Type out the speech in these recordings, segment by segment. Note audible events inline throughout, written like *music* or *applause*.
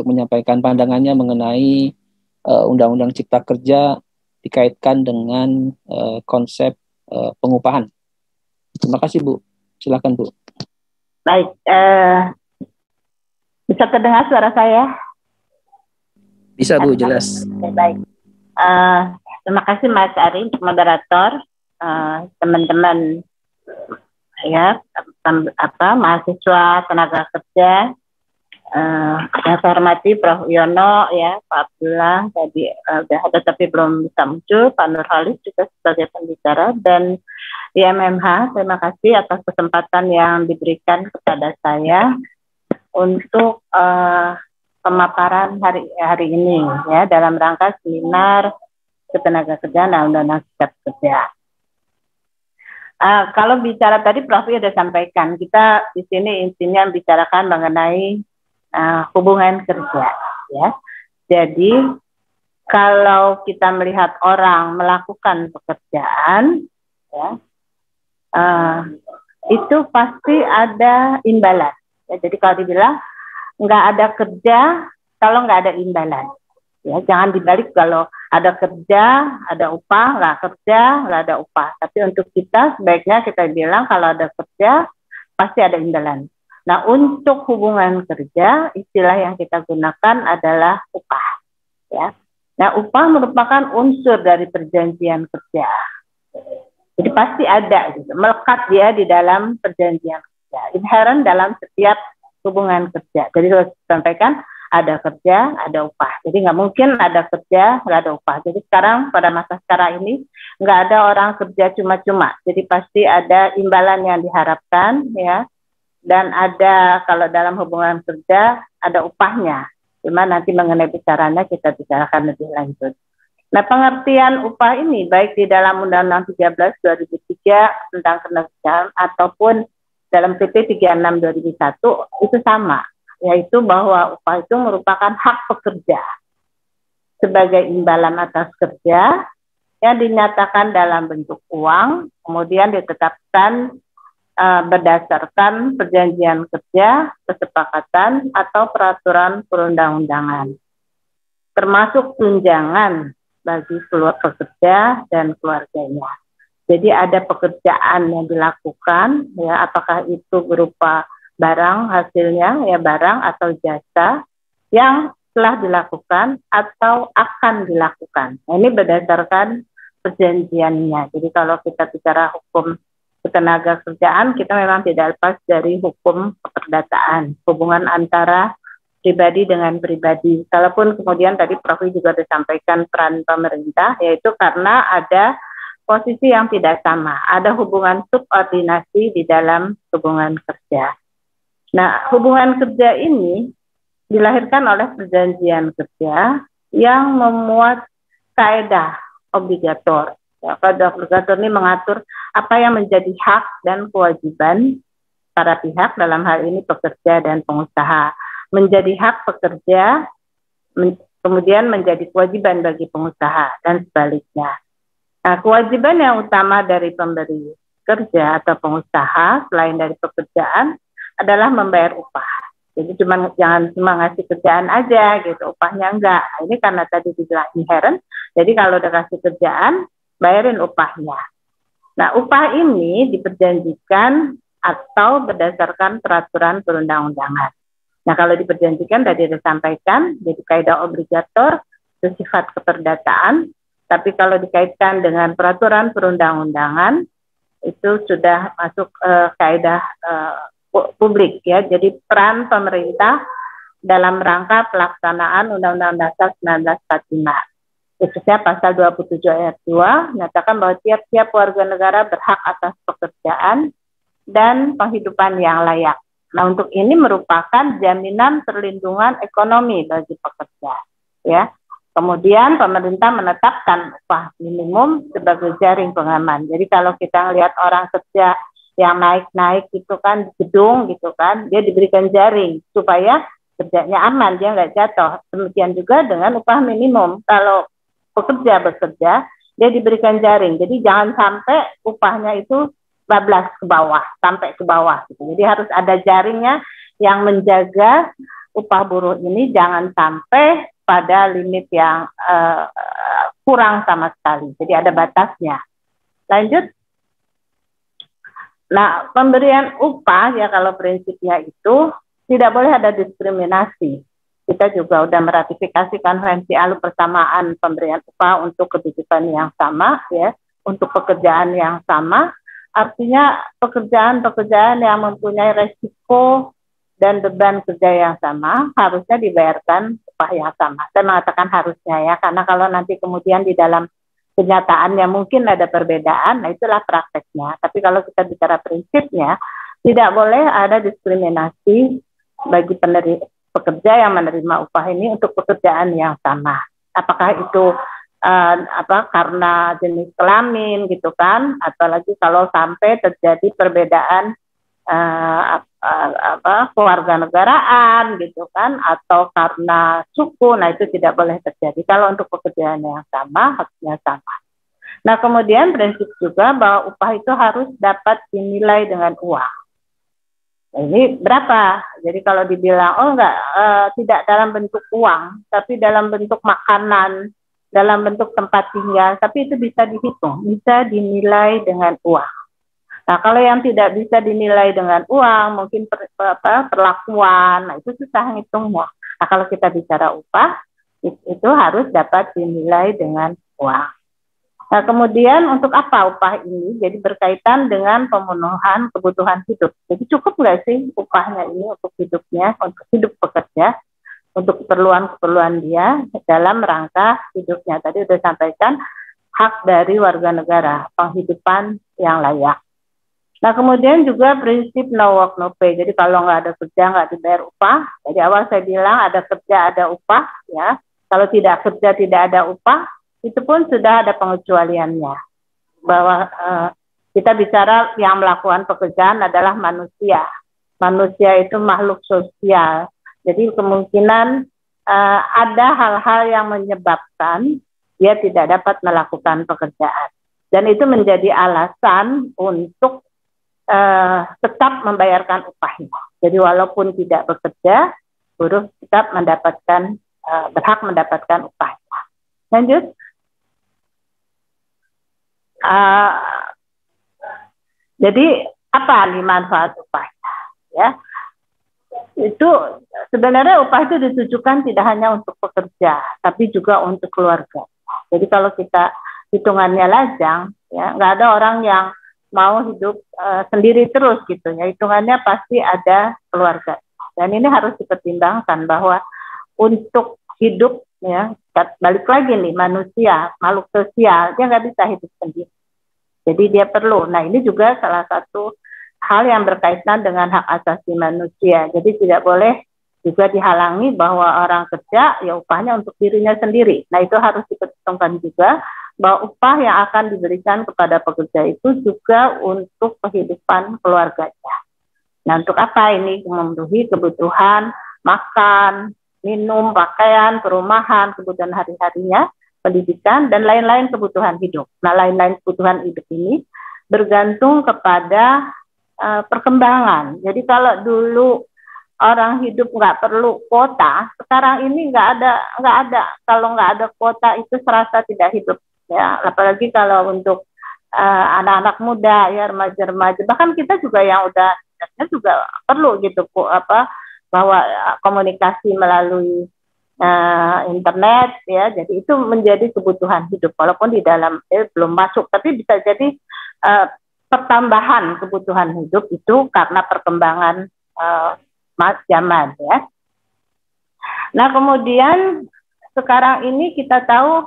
untuk menyampaikan pandangannya mengenai uh, Undang-Undang Cipta Kerja dikaitkan dengan uh, konsep uh, pengupahan. Terima kasih Bu. Silakan Bu. Baik, uh, bisa terdengar suara saya? Bisa Bu, jelas. Baik. Uh, terima kasih Mas Ari untuk moderator, teman-teman uh, ya apa mahasiswa tenaga kerja uh, saya hormati Prof. Yono ya Pak Abdullah tadi uh, tapi belum bisa muncul Pak Nurhalis juga sebagai pembicara dan IMMH terima kasih atas kesempatan yang diberikan kepada saya untuk uh, pemaparan hari hari ini ya dalam rangka seminar ketenaga kerjaan dan undang-undang kerja. Uh, kalau bicara tadi Prof. sudah sampaikan, kita di sini intinya bicarakan mengenai uh, hubungan kerja ya. Jadi kalau kita melihat orang melakukan pekerjaan ya uh, itu pasti ada imbalan. Ya, jadi kalau dibilang nggak ada kerja kalau nggak ada imbalan. Ya, jangan dibalik kalau ada kerja, ada upah, nggak kerja, nggak ada upah. Tapi untuk kita sebaiknya kita bilang kalau ada kerja pasti ada imbalan. Nah, untuk hubungan kerja, istilah yang kita gunakan adalah upah. Ya. Nah, upah merupakan unsur dari perjanjian kerja. Jadi pasti ada, gitu. melekat dia di dalam perjanjian kerja, inherent dalam setiap hubungan kerja. Jadi harus sampaikan ada kerja, ada upah. Jadi nggak mungkin ada kerja, nggak ada upah. Jadi sekarang pada masa sekarang ini nggak ada orang kerja cuma-cuma. Jadi pasti ada imbalan yang diharapkan, ya dan ada kalau dalam hubungan kerja ada upahnya. Cuma nanti mengenai bicaranya kita bicarakan lebih lanjut. Nah, pengertian upah ini baik di dalam Undang-Undang 13 2003 tentang ketenagakerjaan ataupun dalam PP 36 2001 itu sama, yaitu bahwa upah itu merupakan hak pekerja sebagai imbalan atas kerja yang dinyatakan dalam bentuk uang, kemudian ditetapkan uh, berdasarkan perjanjian kerja, kesepakatan, atau peraturan perundang-undangan, termasuk tunjangan bagi keluar pekerja dan keluarganya. Jadi ada pekerjaan yang dilakukan, ya apakah itu berupa barang hasilnya, ya barang atau jasa yang telah dilakukan atau akan dilakukan. Nah, ini berdasarkan perjanjiannya. Jadi kalau kita bicara hukum ketenaga kerjaan kita memang tidak lepas dari hukum keperdataan, hubungan antara pribadi dengan pribadi. Kalaupun kemudian tadi Prof juga disampaikan peran pemerintah, yaitu karena ada posisi yang tidak sama, ada hubungan subordinasi di dalam hubungan kerja. Nah, hubungan kerja ini dilahirkan oleh perjanjian kerja yang memuat kaedah obligator Ya, pada obligator ini mengatur apa yang menjadi hak dan kewajiban para pihak dalam hal ini pekerja dan pengusaha. Menjadi hak pekerja, men kemudian menjadi kewajiban bagi pengusaha dan sebaliknya. Nah, kewajiban yang utama dari pemberi kerja atau pengusaha selain dari pekerjaan adalah membayar upah. Jadi cuma jangan cuma ngasih kerjaan aja gitu, upahnya enggak. Nah, ini karena tadi dibilang inherent. Jadi kalau udah kasih kerjaan, bayarin upahnya. Nah, upah ini diperjanjikan atau berdasarkan peraturan perundang-undangan. Nah, kalau diperjanjikan tadi disampaikan, jadi kaidah obligator bersifat keperdataan, tapi kalau dikaitkan dengan peraturan perundang-undangan itu sudah masuk uh, kaidah uh, publik ya. Jadi peran pemerintah dalam rangka pelaksanaan Undang-Undang Dasar 1945 khususnya pasal 27 ayat 2 menyatakan bahwa tiap-tiap warga negara berhak atas pekerjaan dan penghidupan yang layak. Nah, untuk ini merupakan jaminan perlindungan ekonomi bagi pekerja, ya. Kemudian pemerintah menetapkan upah minimum sebagai jaring pengaman. Jadi kalau kita lihat orang kerja yang naik-naik itu kan gedung gitu kan, dia diberikan jaring supaya kerjanya aman, dia nggak jatuh. Demikian juga dengan upah minimum. Kalau pekerja bekerja, dia diberikan jaring. Jadi jangan sampai upahnya itu bablas ke bawah, sampai ke bawah. Gitu. Jadi harus ada jaringnya yang menjaga upah buruh ini jangan sampai pada limit yang uh, kurang sama sekali. Jadi ada batasnya. Lanjut. Nah, pemberian upah ya kalau prinsipnya itu tidak boleh ada diskriminasi. Kita juga sudah meratifikasi konvensi ALU persamaan pemberian upah untuk kedudukan yang sama ya, untuk pekerjaan yang sama. Artinya pekerjaan-pekerjaan yang mempunyai resiko dan beban kerja yang sama harusnya dibayarkan upah yang sama. Saya mengatakan harusnya ya, karena kalau nanti kemudian di dalam kenyataannya mungkin ada perbedaan, nah itulah prakteknya. Tapi kalau kita bicara prinsipnya, tidak boleh ada diskriminasi bagi penerima, pekerja yang menerima upah ini untuk pekerjaan yang sama. Apakah itu uh, apa karena jenis kelamin gitu kan, atau lagi kalau sampai terjadi perbedaan uh, apa keluarga negaraan gitu kan? Atau karena suku nah itu tidak boleh terjadi. Kalau untuk pekerjaan yang sama haknya sama. Nah kemudian prinsip juga bahwa upah itu harus dapat dinilai dengan uang nah, ini berapa jadi kalau dibilang oh enggak uh, tidak dalam bentuk uang tapi dalam bentuk makanan dalam bentuk tempat tinggal tapi itu bisa dihitung bisa dinilai dengan uang Nah, kalau yang tidak bisa dinilai dengan uang, mungkin per, apa, perlakuan, nah itu susah ngitungnya. Nah, kalau kita bicara upah, itu harus dapat dinilai dengan uang. Nah, kemudian untuk apa upah ini? Jadi berkaitan dengan pemenuhan kebutuhan hidup. Jadi cukup nggak sih upahnya ini untuk hidupnya, untuk hidup pekerja, untuk keperluan-keperluan dia dalam rangka hidupnya. Tadi sudah sampaikan hak dari warga negara, penghidupan yang layak. Nah kemudian juga prinsip no work no pay. Jadi kalau nggak ada kerja nggak dibayar upah. Jadi awal saya bilang ada kerja ada upah ya. Kalau tidak kerja tidak ada upah itu pun sudah ada pengecualiannya. Bahwa uh, kita bicara yang melakukan pekerjaan adalah manusia. Manusia itu makhluk sosial. Jadi kemungkinan uh, ada hal-hal yang menyebabkan dia tidak dapat melakukan pekerjaan. Dan itu menjadi alasan untuk uh, tetap membayarkan upahnya. Jadi walaupun tidak bekerja, buruh tetap mendapatkan uh, berhak mendapatkan upahnya. Lanjut. Uh, jadi apa nih manfaat upahnya? Ya, itu sebenarnya upah itu ditujukan tidak hanya untuk pekerja, tapi juga untuk keluarga. Jadi kalau kita hitungannya lajang, ya nggak ada orang yang mau hidup uh, sendiri terus gitu ya hitungannya pasti ada keluarga dan ini harus dipertimbangkan bahwa untuk hidup ya balik lagi nih manusia makhluk sosial dia nggak bisa hidup sendiri jadi dia perlu nah ini juga salah satu hal yang berkaitan dengan hak asasi manusia jadi tidak boleh juga dihalangi bahwa orang kerja ya upahnya untuk dirinya sendiri nah itu harus diperhitungkan juga bahwa upah yang akan diberikan kepada pekerja itu juga untuk kehidupan keluarganya. Nah, untuk apa ini? Memenuhi kebutuhan makan, minum, pakaian, perumahan, kebutuhan hari-harinya, pendidikan, dan lain-lain kebutuhan hidup. Nah, lain-lain kebutuhan hidup ini bergantung kepada uh, perkembangan. Jadi kalau dulu orang hidup nggak perlu kuota, sekarang ini nggak ada nggak ada. Kalau nggak ada kuota itu serasa tidak hidup ya apalagi kalau untuk uh, anak-anak muda ya remaja-remaja bahkan kita juga yang udah juga perlu gitu apa bahwa eh, komunikasi melalui uh, internet ya. Jadi itu menjadi kebutuhan hidup. Walaupun di dalam eh, belum masuk tapi bisa jadi uh, pertambahan kebutuhan hidup itu karena perkembangan uh, zaman ya. Nah kemudian sekarang ini kita tahu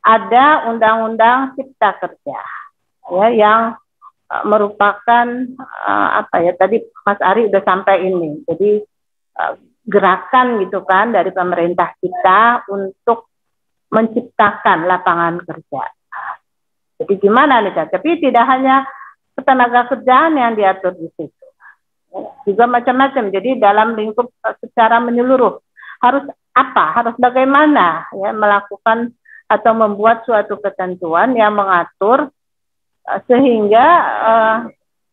ada undang-undang cipta kerja ya yang uh, merupakan uh, apa ya tadi Mas Ari udah sampai ini. Jadi uh, gerakan gitu kan dari pemerintah kita untuk menciptakan lapangan kerja. Jadi gimana nih kan? Tapi tidak hanya ketenaga kerjaan yang diatur di situ, juga macam-macam. Jadi dalam lingkup uh, secara menyeluruh harus apa? Harus bagaimana ya melakukan atau membuat suatu ketentuan yang mengatur uh, sehingga uh,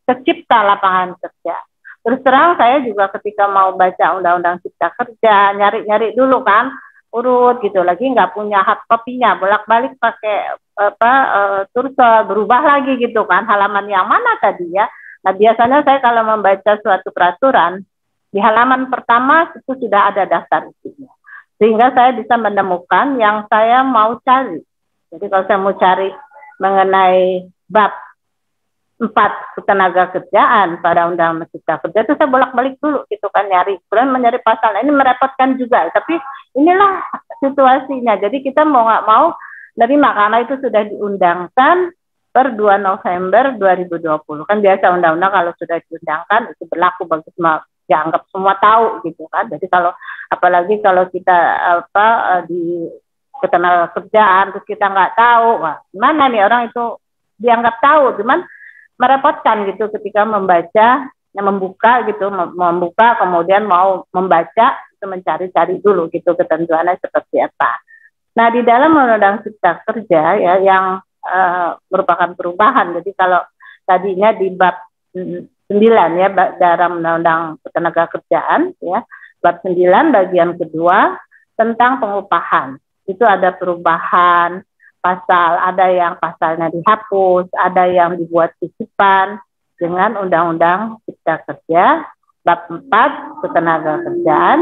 tercipta lapangan kerja. Terus terang saya juga ketika mau baca undang-undang cipta kerja nyari-nyari dulu kan urut gitu. Lagi nggak punya hard copy-nya bolak-balik pakai apa uh, berubah lagi gitu kan. Halaman yang mana tadi ya? Nah biasanya saya kalau membaca suatu peraturan di halaman pertama itu sudah ada daftar isinya. Sehingga saya bisa menemukan yang saya mau cari. Jadi kalau saya mau cari mengenai bab empat ketenaga kerjaan pada undang undang cipta kerja itu saya bolak balik dulu gitu kan nyari kemudian mencari pasal. Ini merepotkan juga. Tapi inilah situasinya. Jadi kita mau nggak mau nerima karena itu sudah diundangkan per 2 November 2020 kan biasa undang-undang kalau sudah diundangkan itu berlaku bagi semua dianggap semua tahu gitu kan. Jadi kalau apalagi kalau kita apa di ketenaga kerjaan terus kita nggak tahu wah gimana nih orang itu dianggap tahu. Cuman merepotkan gitu ketika membaca yang membuka gitu membuka kemudian mau membaca itu mencari-cari dulu gitu ketentuannya seperti apa. Nah di dalam undang-undang cipta kerja ya yang uh, merupakan perubahan. Jadi kalau tadinya di bab 9 ya dalam undang-undang ketenaga kerjaan ya bab 9 bagian kedua tentang pengupahan itu ada perubahan pasal, ada yang pasalnya dihapus, ada yang dibuat titipan dengan Undang-Undang Cipta Kerja bab 4 ketenaga kerjaan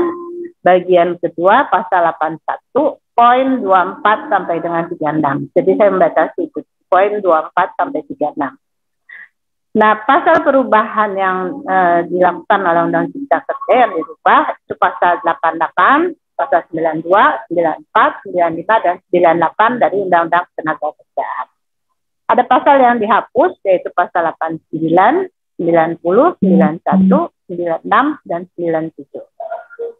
bagian kedua pasal 81 poin 24 sampai dengan 36. Jadi saya membatasi itu poin 24 sampai 36. Nah, pasal perubahan yang uh, dilakukan oleh Undang Cipta Kerja yang dirubah itu pasal 88 pasal 92, 94, 95, dan 98 dari Undang-Undang Tenaga Kerjaan. Ada pasal yang dihapus, yaitu pasal 89, 90, 91, 96, dan 97.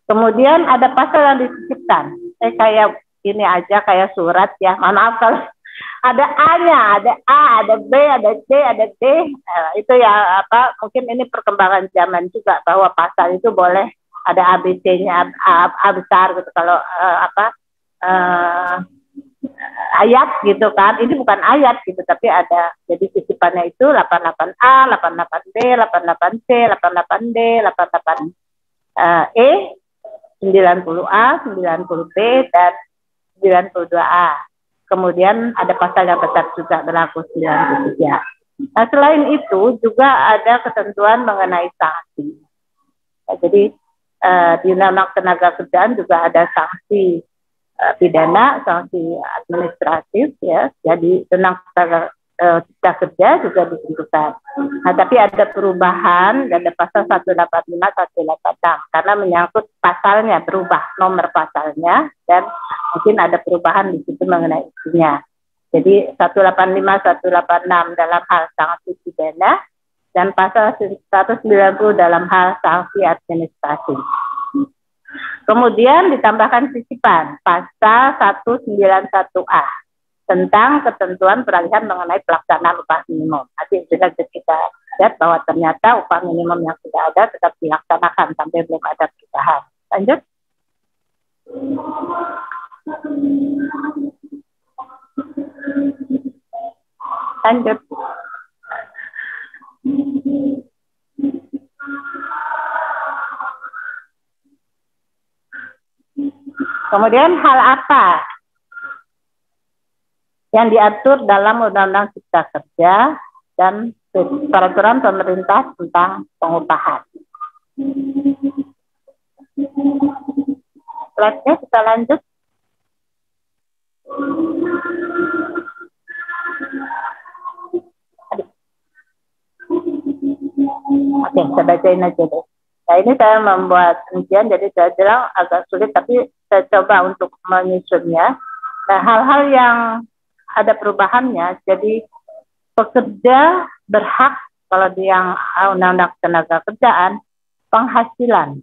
Kemudian ada pasal yang disisipkan. Eh kayak ini aja kayak surat ya. Mohon maaf kalau *laughs* ada A-nya, ada A, ada B, ada C, ada D. Nah, itu ya apa? Mungkin ini perkembangan zaman juga bahwa pasal itu boleh ada ABC-nya A, A besar gitu. Kalau uh, apa uh, ayat gitu kan. Ini bukan ayat gitu tapi ada. Jadi titipannya itu 88A 88B 88C 88D 88 uh, E 90A 90B dan 92A kemudian ada pasal yang tetap juga berlaku 93 nah selain itu juga ada ketentuan mengenai sanksi nah, jadi uh, di undang-undang tenaga kerjaan juga ada sanksi uh, pidana, sanksi administratif ya. Jadi tenaga uh, kerja juga ditentukan. Nah, tapi ada perubahan ada pasal 185 186 karena menyangkut pasalnya berubah nomor pasalnya dan mungkin ada perubahan di situ mengenai isinya. Jadi 185 186 dalam hal sanksi pidana dan pasal 190 dalam hal sanksi administrasi. Kemudian ditambahkan sisipan pasal 191A tentang ketentuan peralihan mengenai pelaksanaan upah minimum. Nanti juga kita lihat bahwa ternyata upah minimum yang sudah ada tetap dilaksanakan sampai belum ada perubahan. Lanjut. Lanjut. Kemudian hal apa yang diatur dalam Undang-Undang Cipta Kerja dan peraturan pemerintah tentang pengupahan. Slide-nya kita lanjut. Oke, saya bacain aja deh. Nah ini saya membuat rincian jadi saya bilang agak sulit tapi saya coba untuk menyusunnya. Nah hal-hal yang ada perubahannya jadi pekerja berhak kalau di yang undang-undang tenaga kerjaan penghasilan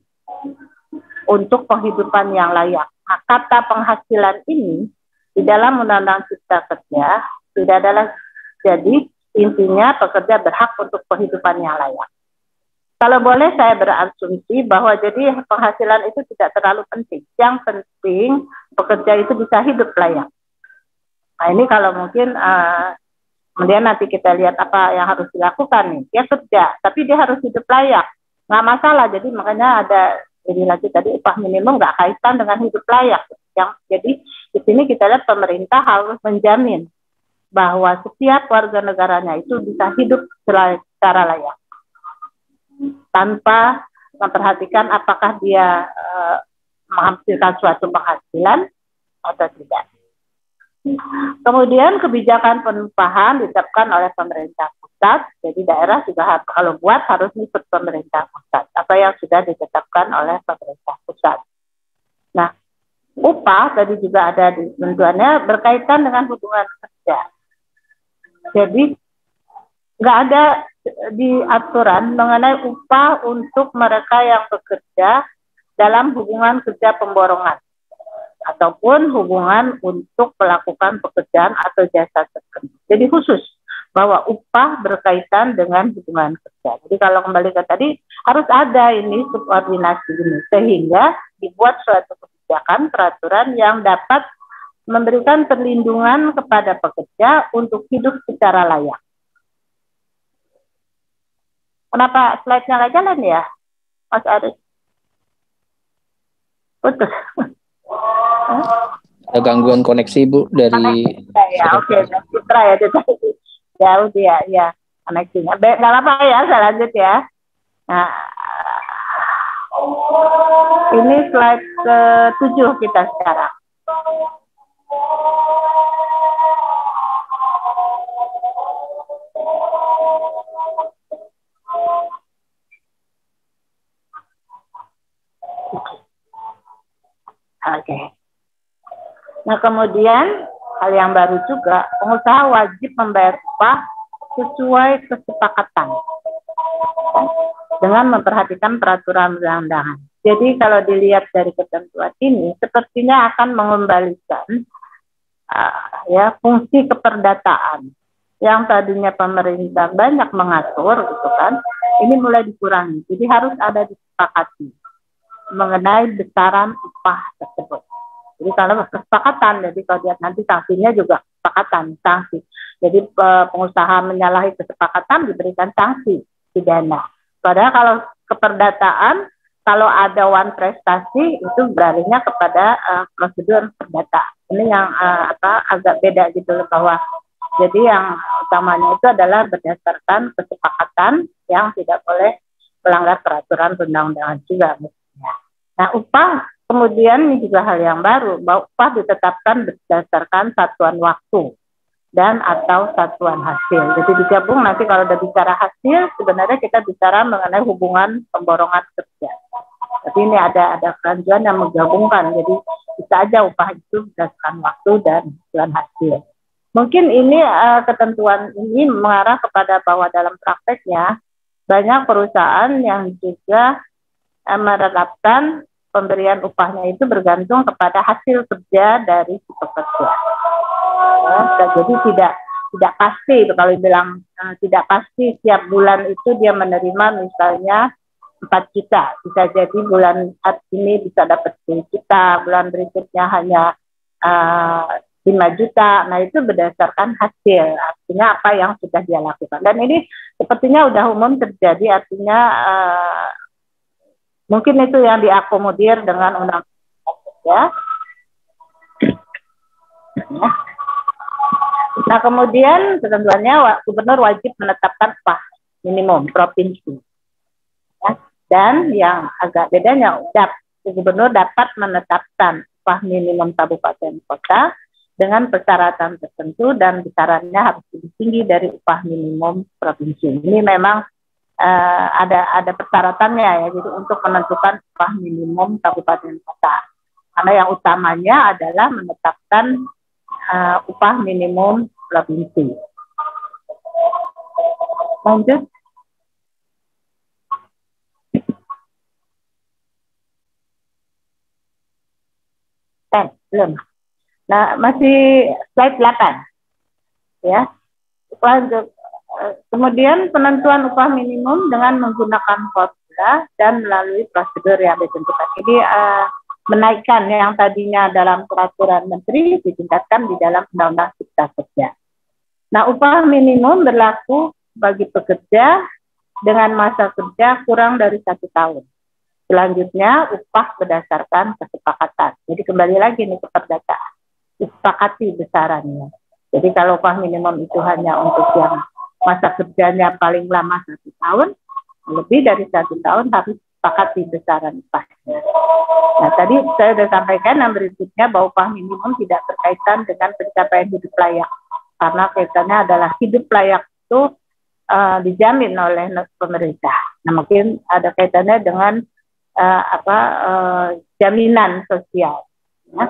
untuk penghidupan yang layak. Nah, kata penghasilan ini di dalam undang-undang cipta kerja tidak adalah jadi intinya pekerja berhak untuk penghidupan yang layak. Kalau boleh saya berasumsi bahwa jadi penghasilan itu tidak terlalu penting. Yang penting pekerja itu bisa hidup layak. Nah ini kalau mungkin uh, kemudian nanti kita lihat apa yang harus dilakukan nih. Dia kerja, tapi dia harus hidup layak. nggak masalah. Jadi makanya ada jadi lagi tadi upah minimum nggak kaitan dengan hidup layak. Yang jadi di sini kita lihat pemerintah harus menjamin bahwa setiap warga negaranya itu bisa hidup secara layak tanpa memperhatikan apakah dia uh, menghasilkan suatu penghasilan atau tidak. Kemudian kebijakan penumpahan ditetapkan oleh pemerintah pusat, jadi daerah juga kalau buat harus ikut pemerintah pusat, apa yang sudah ditetapkan oleh pemerintah pusat. Nah, upah tadi juga ada di tentuannya berkaitan dengan hubungan kerja. Jadi nggak ada di aturan mengenai upah untuk mereka yang bekerja dalam hubungan kerja pemborongan ataupun hubungan untuk melakukan pekerjaan atau jasa tertentu. Jadi khusus bahwa upah berkaitan dengan hubungan kerja. Jadi kalau kembali ke tadi harus ada ini subordinasi ini sehingga dibuat suatu kebijakan peraturan yang dapat memberikan perlindungan kepada pekerja untuk hidup secara layak. Kenapa slide-nya nggak jalan ya, Mas Aris? Putus. Ada gangguan koneksi Bu dari ya, oke, okay. Putra ya, jauh dia, ya koneksinya. Baik, nggak apa ya, saya lanjut ya. Nah, ini slide ke tujuh kita sekarang. Oke. Nah kemudian hal yang baru juga pengusaha wajib membayar upah sesuai kesepakatan dengan memperhatikan peraturan perundang-undangan. Jadi kalau dilihat dari ketentuan ini, sepertinya akan mengembalikan ya fungsi keperdataan yang tadinya pemerintah banyak mengatur, gitu kan, ini mulai dikurangi. Jadi harus ada disepakati mengenai besaran upah tersebut. Jadi kalau kesepakatan, jadi kalau lihat nanti sanksinya juga kesepakatan, sanksi. Jadi pengusaha menyalahi kesepakatan diberikan sanksi pidana. Padahal kalau keperdataan, kalau ada one prestasi itu beralihnya kepada uh, prosedur perdata. Ini yang uh, apa agak beda gitu loh bahwa jadi yang utamanya itu adalah berdasarkan kesepakatan yang tidak boleh melanggar peraturan perundang-undangan juga. Nah, upah kemudian ini juga hal yang baru, bahwa upah ditetapkan berdasarkan satuan waktu dan atau satuan hasil. Jadi digabung nanti kalau udah bicara hasil, sebenarnya kita bicara mengenai hubungan pemborongan kerja. Tapi ini ada ada keranjuan yang menggabungkan, jadi bisa aja upah itu berdasarkan waktu dan satuan hasil. Mungkin ini uh, ketentuan ini mengarah kepada bahwa dalam prakteknya banyak perusahaan yang juga eh, menerapkan pemberian upahnya itu bergantung kepada hasil kerja dari si pekerja. Jadi tidak tidak pasti kalau bilang uh, tidak pasti setiap bulan itu dia menerima misalnya 4 juta. Bisa jadi bulan ini bisa dapat 10 juta. Bulan berikutnya hanya uh, 5 juta. Nah itu berdasarkan hasil. Artinya apa yang sudah dia lakukan. Dan ini sepertinya udah umum terjadi. Artinya uh, Mungkin itu yang diakomodir dengan undang ya. Nah kemudian ketentuannya gubernur wajib menetapkan upah minimum provinsi. Ya. Dan yang agak bedanya dap, gubernur dapat menetapkan upah minimum kabupaten kota dengan persyaratan tertentu dan besarannya harus lebih tinggi dari upah minimum provinsi. Ini memang uh, ada ada persyaratannya ya jadi untuk menentukan upah minimum kabupaten kota karena yang utamanya adalah menetapkan uh, upah minimum provinsi lanjut. Eh belum. Nah masih slide 8 ya. Lanjut. Kemudian penentuan upah minimum dengan menggunakan formula dan melalui prosedur yang ditentukan. Jadi uh, menaikkan yang tadinya dalam peraturan menteri ditingkatkan di dalam undang-undang cipta kerja. Nah, upah minimum berlaku bagi pekerja dengan masa kerja kurang dari satu tahun. Selanjutnya upah berdasarkan kesepakatan. Jadi kembali lagi nih ke perdataan. Disepakati besarannya. Jadi kalau upah minimum itu hanya untuk yang masa kerjanya paling lama satu tahun, lebih dari satu tahun harus sepakati besaran upahnya. Nah tadi saya sudah sampaikan yang berikutnya bahwa upah minimum tidak berkaitan dengan pencapaian hidup layak. Karena kaitannya adalah hidup layak itu uh, dijamin oleh pemerintah. Nah mungkin ada kaitannya dengan uh, apa uh, jaminan sosial. Ya.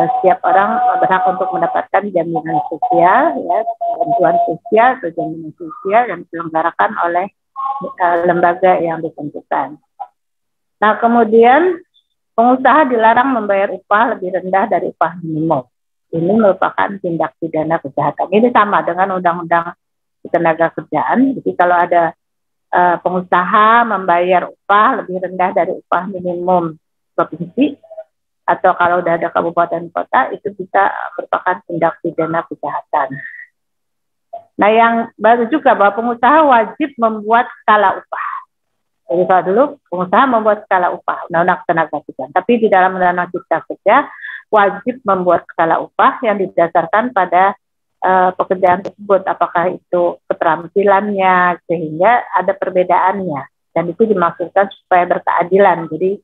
ya setiap orang berhak untuk mendapatkan jaminan sosial, ya bantuan sosial atau jaminan sosial yang diselenggarakan oleh lembaga yang ditentukan. Nah kemudian pengusaha dilarang membayar upah lebih rendah dari upah minimum. Ini merupakan tindak pidana kejahatan. Ini sama dengan undang-undang tenaga kerjaan. Jadi kalau ada uh, pengusaha membayar upah lebih rendah dari upah minimum provinsi atau kalau sudah ada kabupaten kota itu bisa merupakan tindak pidana kejahatan. Nah yang baru juga bahwa pengusaha wajib membuat skala upah. Kalau dulu pengusaha membuat skala upah, undang-undang tenaga kerja. Tapi di dalam undang-undang cipta kerja wajib membuat skala upah yang didasarkan pada uh, pekerjaan tersebut, apakah itu keterampilannya, sehingga ada perbedaannya. Dan itu dimaksudkan supaya berkeadilan. Jadi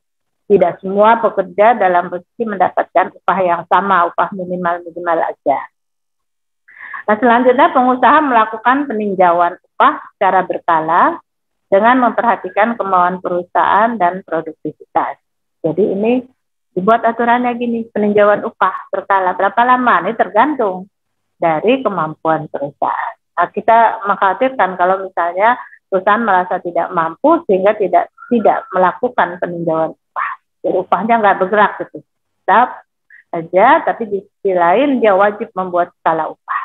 tidak semua pekerja dalam posisi mendapatkan upah yang sama, upah minimal-minimal aja. Nah, selanjutnya pengusaha melakukan peninjauan upah secara berkala dengan memperhatikan kemauan perusahaan dan produktivitas. Jadi ini dibuat aturannya gini, peninjauan upah berkala berapa lama? Ini tergantung dari kemampuan perusahaan. Nah, kita mengkhawatirkan kalau misalnya perusahaan merasa tidak mampu sehingga tidak tidak melakukan peninjauan upah. Jadi upahnya nggak bergerak gitu. Tetap saja, tapi di sisi lain dia wajib membuat skala upah.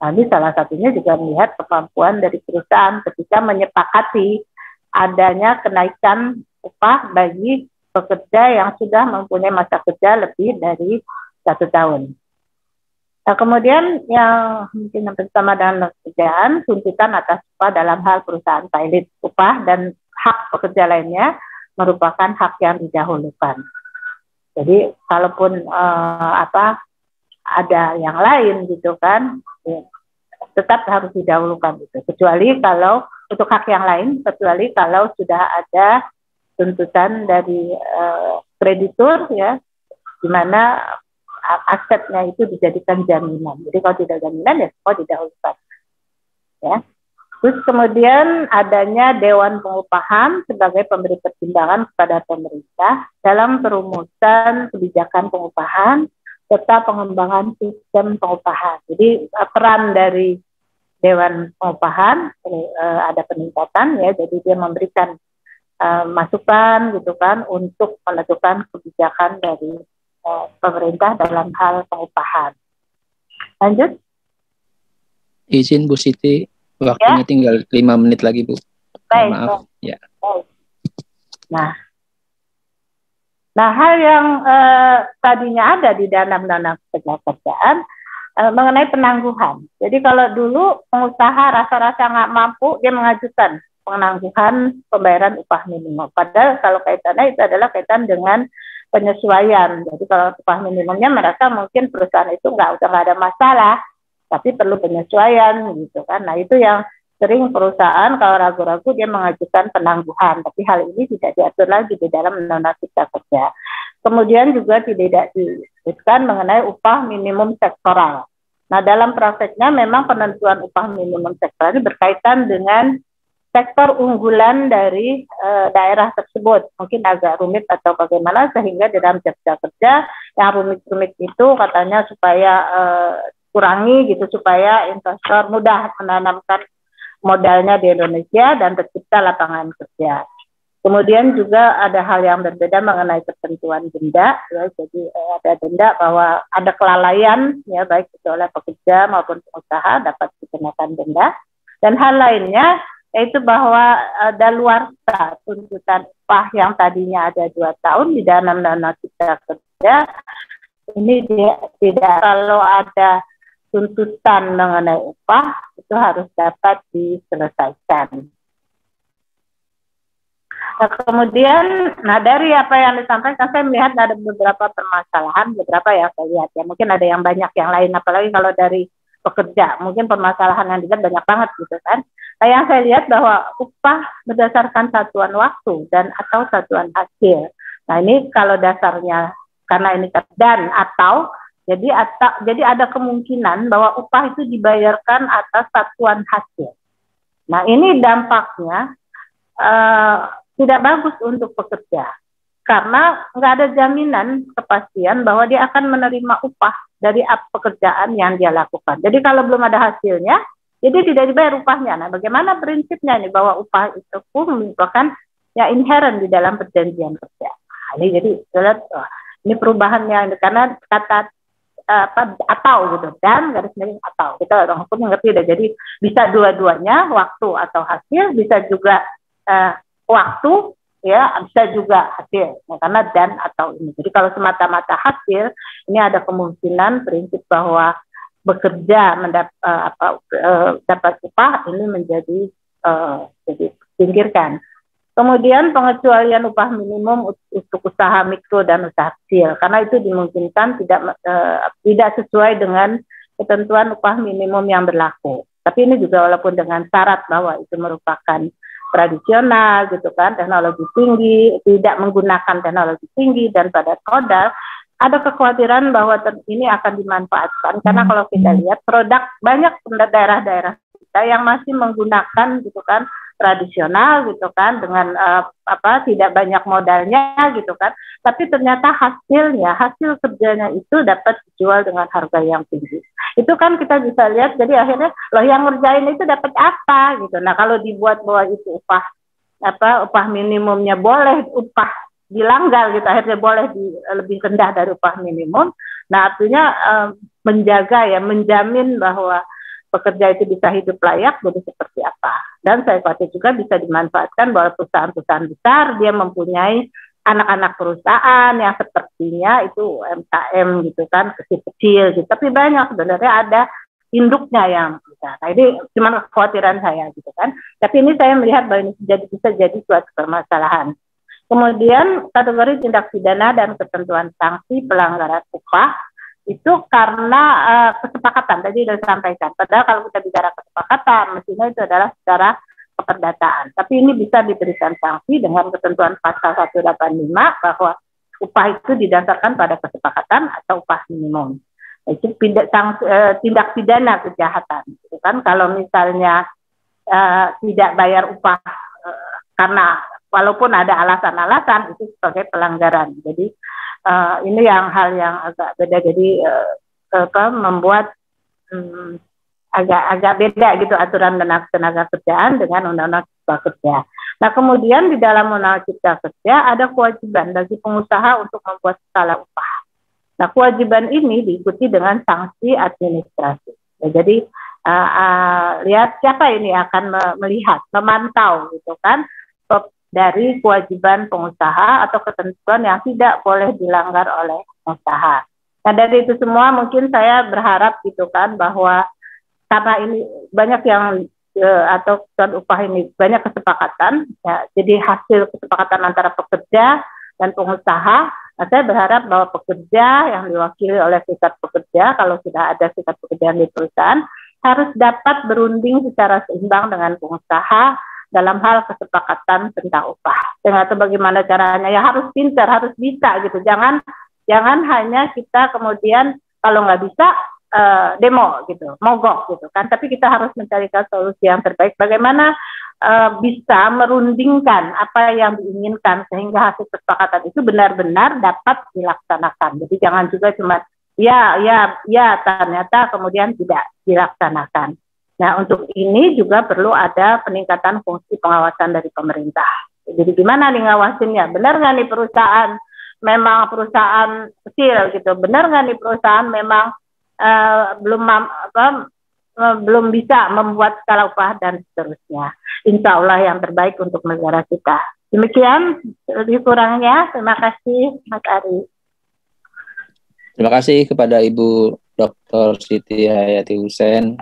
Ini salah satunya juga melihat kemampuan dari perusahaan ketika menyepakati adanya kenaikan upah bagi pekerja yang sudah mempunyai masa kerja lebih dari satu tahun. Nah, kemudian yang mungkin yang bersama dengan pekerjaan, tuntutan atas upah dalam hal perusahaan pilot upah dan hak pekerja lainnya merupakan hak yang didahulukan. Jadi kalaupun uh, apa ada yang lain gitu kan, ya, tetap harus didahulukan itu. Kecuali kalau untuk hak yang lain, kecuali kalau sudah ada tuntutan dari uh, kreditur ya, di mana asetnya itu dijadikan jaminan. Jadi kalau tidak jaminan ya semua didahulukan. Ya. Terus kemudian adanya Dewan Pengupahan sebagai pemberi pertimbangan kepada pemerintah dalam perumusan kebijakan pengupahan serta pengembangan sistem pengupahan. Jadi peran dari Dewan Pengupahan eh, ada peningkatan ya, jadi dia memberikan uh, masukan gitu kan untuk menentukan kebijakan dari Eh, pemerintah dalam hal pengupahan. Lanjut. Izin Bu Siti, waktunya ya? tinggal lima menit lagi Bu. Baik. Maaf. Baik. Ya. Baik. Nah, nah hal yang eh, tadinya ada di dalam dana kerjaan eh, mengenai penangguhan. Jadi kalau dulu pengusaha rasa-rasa nggak mampu, dia mengajukan penangguhan pembayaran upah minimum. Padahal kalau kaitannya itu adalah kaitan dengan penyesuaian. Jadi kalau upah minimumnya mereka mungkin perusahaan itu nggak udah nggak ada masalah, tapi perlu penyesuaian gitu kan. Nah itu yang sering perusahaan kalau ragu-ragu dia mengajukan penangguhan, tapi hal ini tidak diatur lagi di dalam undang-undang cipta kerja. Kemudian juga tidak disebutkan mengenai upah minimum sektoral. Nah dalam prakteknya memang penentuan upah minimum sektoral ini berkaitan dengan sektor unggulan dari uh, daerah tersebut mungkin agak rumit atau bagaimana sehingga di dalam cipta kerja yang rumit-rumit itu katanya supaya uh, kurangi gitu supaya investor mudah menanamkan modalnya di Indonesia dan tercipta lapangan kerja. Kemudian juga ada hal yang berbeda mengenai ketentuan denda, ya, jadi eh, ada denda bahwa ada kelalaian, ya baik itu oleh pekerja maupun pengusaha dapat dikenakan denda. Dan hal lainnya yaitu bahwa ada luar tuntutan upah yang tadinya ada dua tahun di dalam dana kita kerja ini dia, tidak kalau ada tuntutan mengenai upah itu harus dapat diselesaikan. Nah, kemudian, nah dari apa yang disampaikan, saya melihat ada beberapa permasalahan, beberapa yang saya lihat ya. Mungkin ada yang banyak yang lain, apalagi kalau dari pekerja, mungkin permasalahan yang dilihat banyak banget gitu kan. Nah, yang saya lihat bahwa upah berdasarkan satuan waktu dan atau satuan hasil. Nah, ini kalau dasarnya karena ini dan atau jadi atau, jadi ada kemungkinan bahwa upah itu dibayarkan atas satuan hasil. Nah, ini dampaknya uh, tidak bagus untuk pekerja karena nggak ada jaminan kepastian bahwa dia akan menerima upah dari pekerjaan yang dia lakukan. Jadi kalau belum ada hasilnya, jadi tidak dibayar upahnya. Nah, bagaimana prinsipnya nih bahwa upah itu pun merupakan ya inherent di dalam perjanjian kerja. Nah, ini jadi ini perubahannya karena kata apa atau gitu. Dan garis miring atau. Kita orang hukum mengerti deh. Jadi bisa dua-duanya waktu atau hasil bisa juga uh, waktu ya bisa juga hasil. Ya, karena dan atau ini. Jadi kalau semata-mata hasil ini ada kemungkinan prinsip bahwa bekerja mendap, uh, apa, uh, dapat upah ini menjadi uh, jadi singkirkan kemudian pengecualian upah minimum untuk usaha mikro dan usaha kecil karena itu dimungkinkan tidak uh, tidak sesuai dengan ketentuan upah minimum yang berlaku. Tapi ini juga walaupun dengan syarat bahwa itu merupakan tradisional gitu kan teknologi tinggi tidak menggunakan teknologi tinggi dan pada modal ada kekhawatiran bahwa ini akan dimanfaatkan. Karena kalau kita lihat produk banyak daerah-daerah kita yang masih menggunakan gitu kan tradisional gitu kan dengan uh, apa tidak banyak modalnya gitu kan. Tapi ternyata hasilnya hasil kerjanya itu dapat dijual dengan harga yang tinggi. Itu kan kita bisa lihat jadi akhirnya loh yang ngerjain itu dapat apa gitu. Nah kalau dibuat bahwa itu upah apa upah minimumnya boleh upah dilanggar gitu akhirnya boleh di, lebih rendah dari upah minimum. Nah artinya uh, menjaga ya menjamin bahwa pekerja itu bisa hidup layak jadi seperti apa. Dan saya khawatir juga bisa dimanfaatkan bahwa perusahaan-perusahaan besar dia mempunyai anak-anak perusahaan yang sepertinya itu UMKM gitu kan kecil-kecil gitu. Tapi banyak sebenarnya ada induknya yang besar. Nah ini cuma kekhawatiran saya gitu kan. Tapi ini saya melihat bahwa ini jadi bisa jadi suatu permasalahan. Kemudian kategori tindak pidana dan ketentuan sanksi pelanggaran upah itu karena uh, kesepakatan tadi sudah disampaikan. Padahal kalau kita bicara kesepakatan, mestinya itu adalah secara keperdataan. Tapi ini bisa diberikan sanksi dengan ketentuan pasal 185 bahwa upah itu didasarkan pada kesepakatan atau upah minimum. Itu tindak, uh, tindak pidana kejahatan. Kan kalau misalnya uh, tidak bayar upah uh, karena walaupun ada alasan-alasan itu sebagai pelanggaran. Jadi uh, ini yang hal yang agak beda jadi uh, apa membuat um, agak agak beda gitu aturan tenaga, tenaga kerjaan dengan undang-undang cipta kerja. Nah kemudian di dalam undang-undang cipta kerja ada kewajiban bagi pengusaha untuk membuat skala upah. Nah kewajiban ini diikuti dengan sanksi administrasi. Ya, jadi uh, uh, lihat siapa ini akan melihat, memantau gitu kan dari kewajiban pengusaha atau ketentuan yang tidak boleh dilanggar oleh pengusaha. Nah dari itu semua mungkin saya berharap gitu kan bahwa karena ini banyak yang eh, atau upah ini banyak kesepakatan, ya, jadi hasil kesepakatan antara pekerja dan pengusaha. Nah, saya berharap bahwa pekerja yang diwakili oleh serikat pekerja, kalau sudah ada serikat pekerja di perusahaan, harus dapat berunding secara seimbang dengan pengusaha dalam hal kesepakatan tentang upah. Dengan itu bagaimana caranya ya harus pintar, harus bisa gitu. Jangan jangan hanya kita kemudian kalau nggak bisa uh, demo gitu, mogok gitu kan. Tapi kita harus mencarikan solusi yang terbaik. Bagaimana uh, bisa merundingkan apa yang diinginkan sehingga hasil kesepakatan itu benar-benar dapat dilaksanakan. Jadi jangan juga cuma ya ya ya ternyata kemudian tidak dilaksanakan. Nah, untuk ini juga perlu ada peningkatan fungsi pengawasan dari pemerintah. Jadi gimana nih ngawasinnya? Benar nggak nih perusahaan memang perusahaan kecil gitu? Benar nggak nih perusahaan memang uh, belum apa uh, belum bisa membuat skala upah dan seterusnya. Insya Allah yang terbaik untuk negara kita. Demikian lebih kurangnya. Terima kasih Mas Ari. Terima kasih kepada Ibu Dr. Siti Hayati Hussein